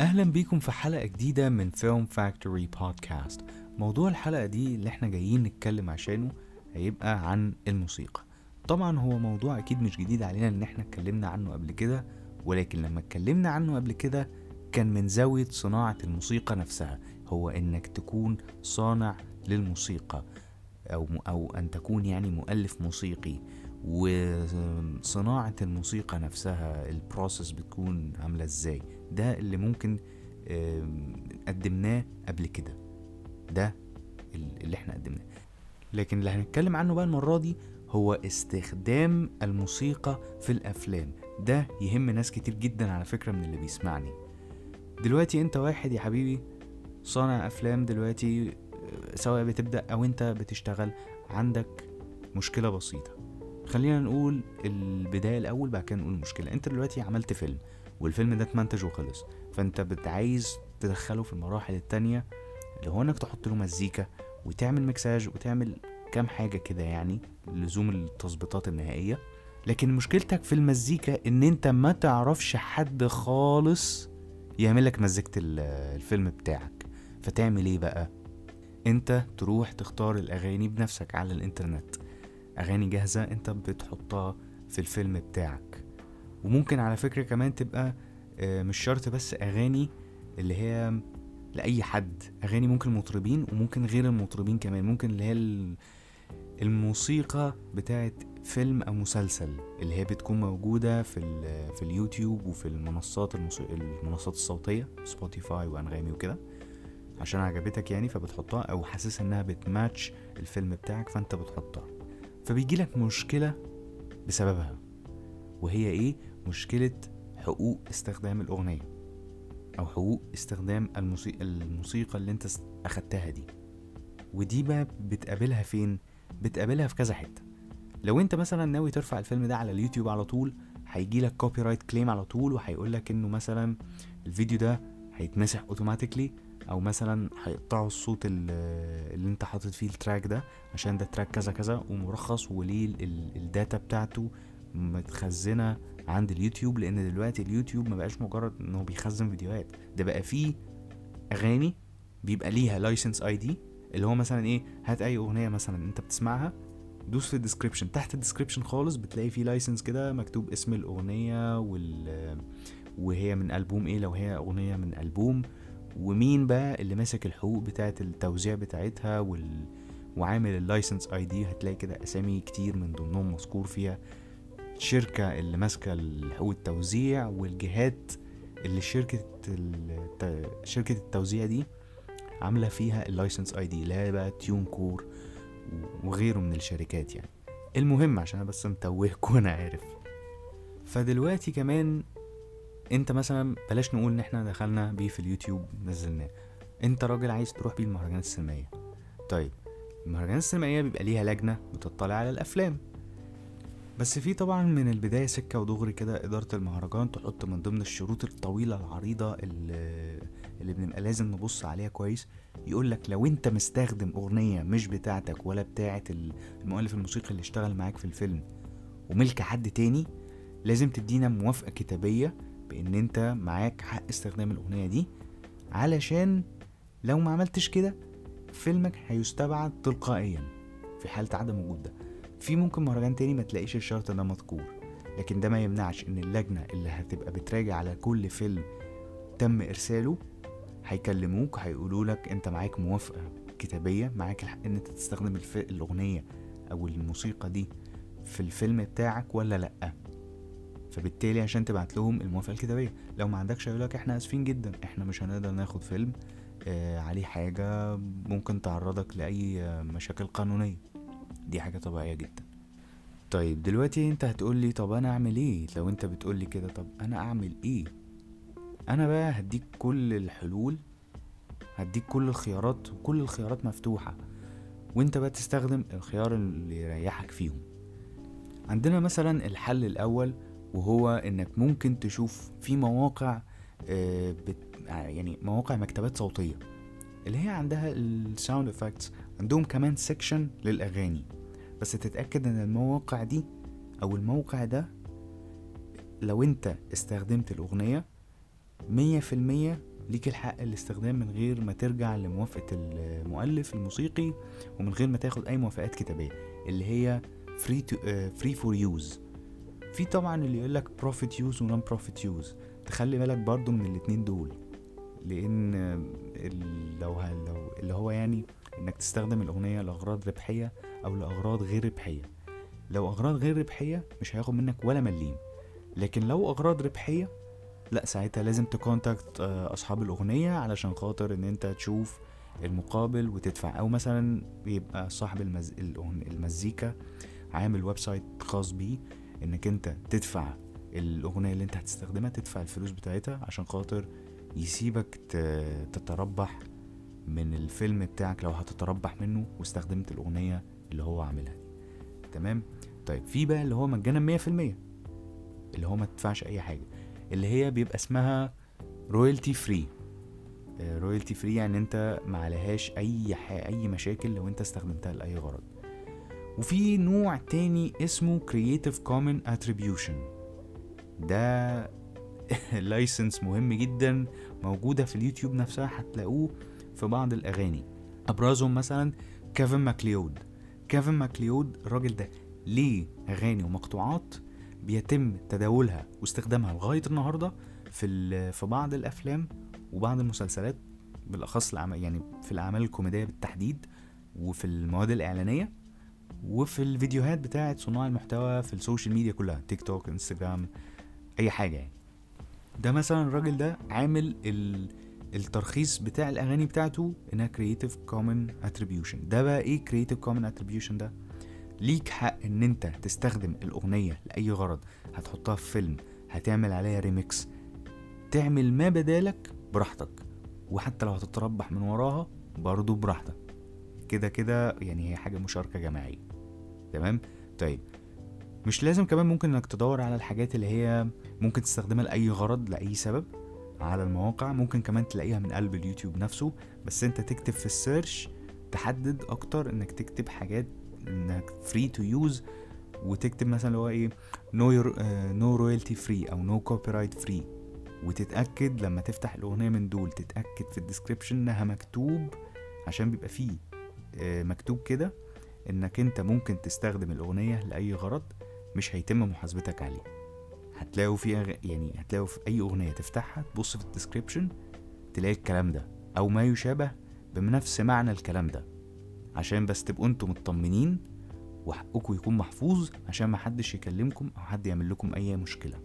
أهلا بيكم في حلقة جديدة من Film Factory Podcast موضوع الحلقة دي اللي إحنا جايين نتكلم عشانه هيبقى عن الموسيقى. طبعا هو موضوع أكيد مش جديد علينا إن إحنا اتكلمنا عنه قبل كده ولكن لما اتكلمنا عنه قبل كده كان من زاوية صناعة الموسيقى نفسها. هو إنك تكون صانع للموسيقى أو, أو أن تكون يعني مؤلف موسيقي. وصناعة الموسيقى نفسها ال process بتكون عاملة إزاي؟ ده اللي ممكن قدمناه قبل كده. ده اللي إحنا قدمناه. لكن اللي هنتكلم عنه بقى المرة دي هو استخدام الموسيقى في الأفلام. ده يهم ناس كتير جدا على فكرة من اللي بيسمعني. دلوقتي أنت واحد يا حبيبي صانع أفلام دلوقتي سواء بتبدأ أو أنت بتشتغل عندك مشكلة بسيطة. خلينا نقول البداية الأول بعد كده نقول المشكلة أنت دلوقتي عملت فيلم. والفيلم ده اتمنتج وخلص. فانت بتعايز تدخله في المراحل التانية اللي هو انك تحط له مزيكا وتعمل مكساج وتعمل كام حاجة كده يعني لزوم التظبيطات النهائية. لكن مشكلتك في المزيكا ان انت ما تعرفش حد خالص يعمل لك مزيكة الفيلم بتاعك. فتعمل إيه بقى؟ انت تروح تختار الأغاني بنفسك على الإنترنت. أغاني جاهزة انت بتحطها في الفيلم بتاعك. وممكن على فكرة كمان تبقى مش شرط بس أغاني اللي هي لأي حد أغاني ممكن مطربين وممكن غير المطربين كمان ممكن اللي هي الموسيقى بتاعت فيلم أو مسلسل اللي هي بتكون موجودة في في اليوتيوب وفي المنصات المنصات الصوتية سبوتيفاي وأنغامي وكده عشان عجبتك يعني فبتحطها أو حاسس إنها بتماتش الفيلم بتاعك فأنت بتحطها. فبيجيلك مشكلة بسببها وهي إيه؟ مشكلة حقوق استخدام الأغنية أو حقوق استخدام الموسيقى, الموسيقى اللي انت أخدتها دي. ودي بقى بتقابلها فين؟ بتقابلها في كذا حتة. لو انت مثلا ناوي ترفع الفيلم ده على اليوتيوب على طول هيجي لك copyright claim على طول وهيقول لك انه مثلا الفيديو ده هيتمسح automatically أو مثلا هيقطعوا الصوت اللي انت حاطط فيه ال track ده عشان ده track كذا كذا ومرخص وليه ال data بتاعته متخزنة عند اليوتيوب لأن دلوقتي اليوتيوب ما بقاش مجرد انه بيخزن فيديوهات. ده بقى فيه أغاني بيبقى ليها license ID اللي هو مثلا إيه هات أي أغنية مثلا أنت بتسمعها دوس في ال description تحت ال description خالص بتلاقي فيه license كده مكتوب اسم الأغنية وال وهي من ألبوم إيه لو هي أغنية من ألبوم. ومين بقى اللي ماسك الحقوق بتاعه التوزيع بتاعتها وال... وعامل ال license ID هتلاقي كده أسامي كتير من ضمنهم مذكور فيها. الشركة اللي ماسكة حقوق التوزيع والجهات اللي شركة. شركة التوزيع دي عاملة فيها ال license ID اللي هي بقى TuneCore وغيره من الشركات يعني. المهم عشان أنا بس متوهكم وأنا عارف. فدلوقتي كمان أنت مثلا بلاش نقول إن إحنا دخلنا بيه في اليوتيوب نزلناه. أنت راجل عايز تروح بيه المهرجانات السينمائية. طيب المهرجانات السينمائية بيبقى ليها لجنة بتطلع على الأفلام. بس في طبعا من البداية سكة ودغري كده إدارة المهرجان تحط من ضمن الشروط الطويلة العريضة اللي, اللي بنبقى لازم نبص عليها كويس. يقولك لو أنت مستخدم أغنية مش بتاعتك ولا بتاعة المؤلف الموسيقي اللي اشتغل معاك في الفيلم وملك حد تاني لازم تدينا موافقة كتابية بإن أنت معاك حق استخدام الأغنية دي. علشان لو ما عملتش كده فيلمك هيستبعد تلقائيا في حالة عدم وجود ده. في ممكن مهرجان تاني ما تلاقيش الشرط ده مذكور لكن ده ما يمنعش إن اللجنة اللي هتبقى بتراجع على كل فيلم تم إرساله هيكلموك هيقولوا لك أنت معاك موافقة كتابية معاك الحق إن أنت تستخدم. الأغنية أو الموسيقى دي في الفيلم بتاعك ولا لأ فبالتالي عشان تبعت لهم الموافقة الكتابية لو ما عندكش هيقول لك إحنا آسفين جدا إحنا مش هنقدر ناخد فيلم آه عليه حاجة ممكن تعرضك لأي مشاكل قانونية دي حاجة طبيعية جدا. طيب دلوقتي انت هتقول لي طب أنا أعمل إيه؟ لو انت بتقول لي كده طب أنا أعمل إيه؟ أنا بقى هديك كل الحلول هديك كل الخيارات وكل الخيارات مفتوحة. وانت بقى تستخدم الخيار اللي يريحك فيهم. عندنا مثلا الحل الأول وهو إنك ممكن تشوف في مواقع بت يعني مواقع مكتبات صوتية. اللي هي عندها ال sound effects عندهم كمان section للأغاني. بس تتأكد إن المواقع دي أو الموقع ده لو أنت استخدمت الأغنية مية في المية ليك الحق الاستخدام من غير ما ترجع لموافقة المؤلف الموسيقي ومن غير ما تاخد أي موافقات كتابية اللي هي free free for use في طبعا اللي يقول لك profit use و non-profit use تخلي بالك برضو من الاتنين دول ال- لو لو اللي هو يعني إنك تستخدم الأغنية لأغراض ربحية أو لأغراض غير ربحية. لو أغراض غير ربحية مش هياخد منك ولا مليم. لكن لو أغراض ربحية لأ ساعتها لازم ت contact آه، أصحاب الأغنية علشان خاطر إن أنت تشوف المقابل وتدفع. أو مثلا بيبقى صاحب المز... المزيكا عامل website خاص بيه إنك أنت تدفع الأغنية اللي أنت هتستخدمها تدفع الفلوس بتاعتها عشان خاطر يسيبك تتربح من الفيلم بتاعك لو هتتربح منه واستخدمت الأغنية اللي هو عاملها دي. تمام؟ طيب في بقى اللي هو مجانا مية في المية اللي هو ما تدفعش أي حاجة اللي هي بيبقى اسمها royalty free royalty free يعني أنت ما عليهاش أي ح... أي مشاكل لو أنت استخدمتها لأي غرض. وفي نوع تاني اسمه Creative Common Attribution. ده license مهم جدا موجودة في اليوتيوب نفسها هتلاقوه في بعض الأغاني. أبرزهم مثلا Kevin MacLeod. Kevin MacLeod الراجل ده ليه أغاني ومقطوعات بيتم تداولها واستخدامها لغاية النهاردة في في بعض الأفلام وبعض المسلسلات الأعمال يعني في الأعمال الكوميدية بالتحديد وفي المواد الإعلانية وفي الفيديوهات بتاعت صناع المحتوى في ال social media كلها تيك توك إنستجرام أي حاجة يعني. ده مثلا الراجل ده عامل ال... الترخيص بتاع الأغاني بتاعته إنها Creative Common Attribution ده بقى إيه Creative Common Attribution ده؟ ليك حق إن أنت تستخدم الأغنية لأي غرض. هتحطها في فيلم هتعمل عليها ريميكس تعمل ما بدالك براحتك. وحتى لو هتتربح من وراها برضو براحتك. كده كده يعني هي حاجة مشاركة جماعية. تمام؟ طيب. مش لازم كمان ممكن إنك تدور على الحاجات اللي هي ممكن تستخدمها لأي غرض لأي سبب على المواقع. ممكن كمان تلاقيها من قلب اليوتيوب نفسه. بس أنت تكتب في ال search تحدد أكتر إنك تكتب حاجات إنك free to use وتكتب مثلا اللي هو إيه no no royalty free أو no copyright free وتتأكد لما تفتح الأغنية من دول تتأكد في ال description إنها مكتوب عشان بيبقى فيه آه، مكتوب كده إنك أنت ممكن تستخدم الأغنية لأي غرض. مش هيتم محاسبتك عليه. هتلاقوا في أغ... يعني هتلاقوا في أي أغنية تفتحها تبص في ال description تلاقي الكلام ده أو ما يشابه بنفس معنى الكلام ده. عشان بس تبقوا أنتوا مطمنين وحقكم يكون محفوظ عشان ما حدش يكلمكم أو حد يعمل لكم أي مشكلة.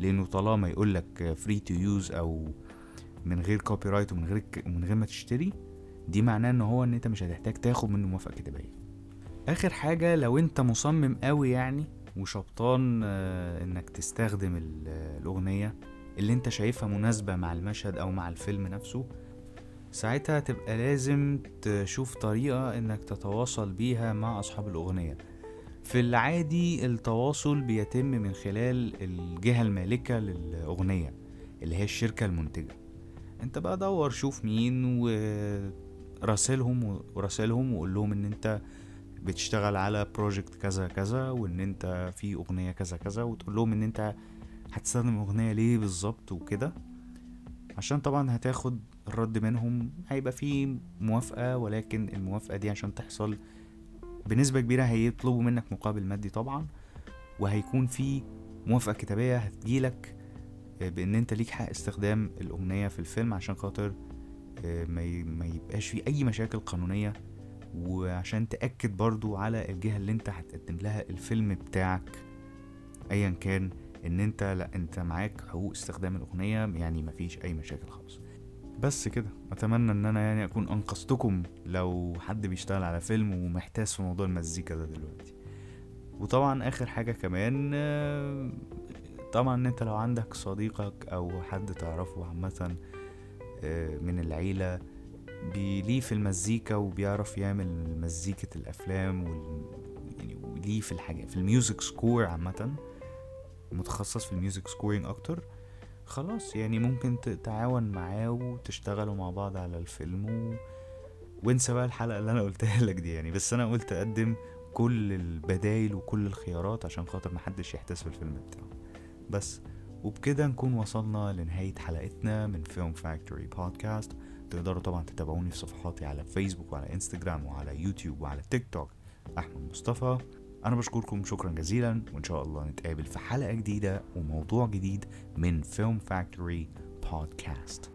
لأنه طالما يقول لك free to use أو من غير copyright ومن غير من غير ما تشتري دي معناه إن هو إن أنت مش هتحتاج تاخد منه موافقة كتابية. آخر حاجة لو أنت مصمم قوي يعني وشبطان آه، إنك تستخدم ال- الأغنية اللي أنت شايفها مناسبة مع المشهد أو مع الفيلم نفسه ساعتها تبقى لازم تشوف طريقة إنك تتواصل بيها مع أصحاب الأغنية. في العادي التواصل بيتم من خلال الجهة المالكة للأغنية اللي هي الشركة المنتجة. أنت بقى دور شوف مين وراسلهم وراسلهم وقول لهم إن أنت بتشتغل على بروجكت كذا كذا وإن أنت في أغنية كذا كذا وتقول لهم إن أنت هتستخدم اغنية ليه بالظبط وكده. عشان طبعا هتاخد الرد منهم هيبقى في موافقة ولكن الموافقة دي عشان تحصل بنسبة كبيرة هيطلبوا منك مقابل مادي طبعا وهيكون في موافقة كتابية هتجيلك بإن أنت ليك حق استخدام الأغنية في الفيلم عشان خاطر آه، ما يبقاش في أي مشاكل قانونية وعشان تأكد برضو على الجهة اللي انت هتقدم لها الفيلم بتاعك ايا كان إن انت لأ انت معاك حقوق استخدام الأغنية يعني مفيش أي مشاكل خالص. بس كده أتمنى إن أنا يعني أكون أنقذتكم لو حد بيشتغل على فيلم ومحتاس في موضوع المزيكا ده دلوقتي. وطبعا آخر حاجة كمان طبعا إن انت لو عندك صديقك أو حد تعرفه عامة آه، من العيلة ليه في المزيكا وبيعرف يعمل مزيكة الأفلام وال... يعني وليه في الحاجة في ال music score عامة متخصص في ال music scoring أكتر. خلاص يعني ممكن تتعاون معاه وتشتغلوا مع بعض على الفيلم و... وانسى بقى الحلقة اللي أنا قلتها لك دي يعني. بس أنا قلت أقدم كل البدايل وكل الخيارات عشان خاطر محدش يحتاس في الفيلم بتاعه. بس وبكده نكون وصلنا لنهاية حلقتنا من Film Factory Podcast تقدروا طبعا تتابعوني في صفحاتي على فيسبوك وعلى انستجرام وعلى يوتيوب وعلى تيك توك أحمد مصطفى. أنا بشكركم شكرا جزيلا وإن شاء الله نتقابل في حلقة جديدة وموضوع جديد من Film Factory Podcast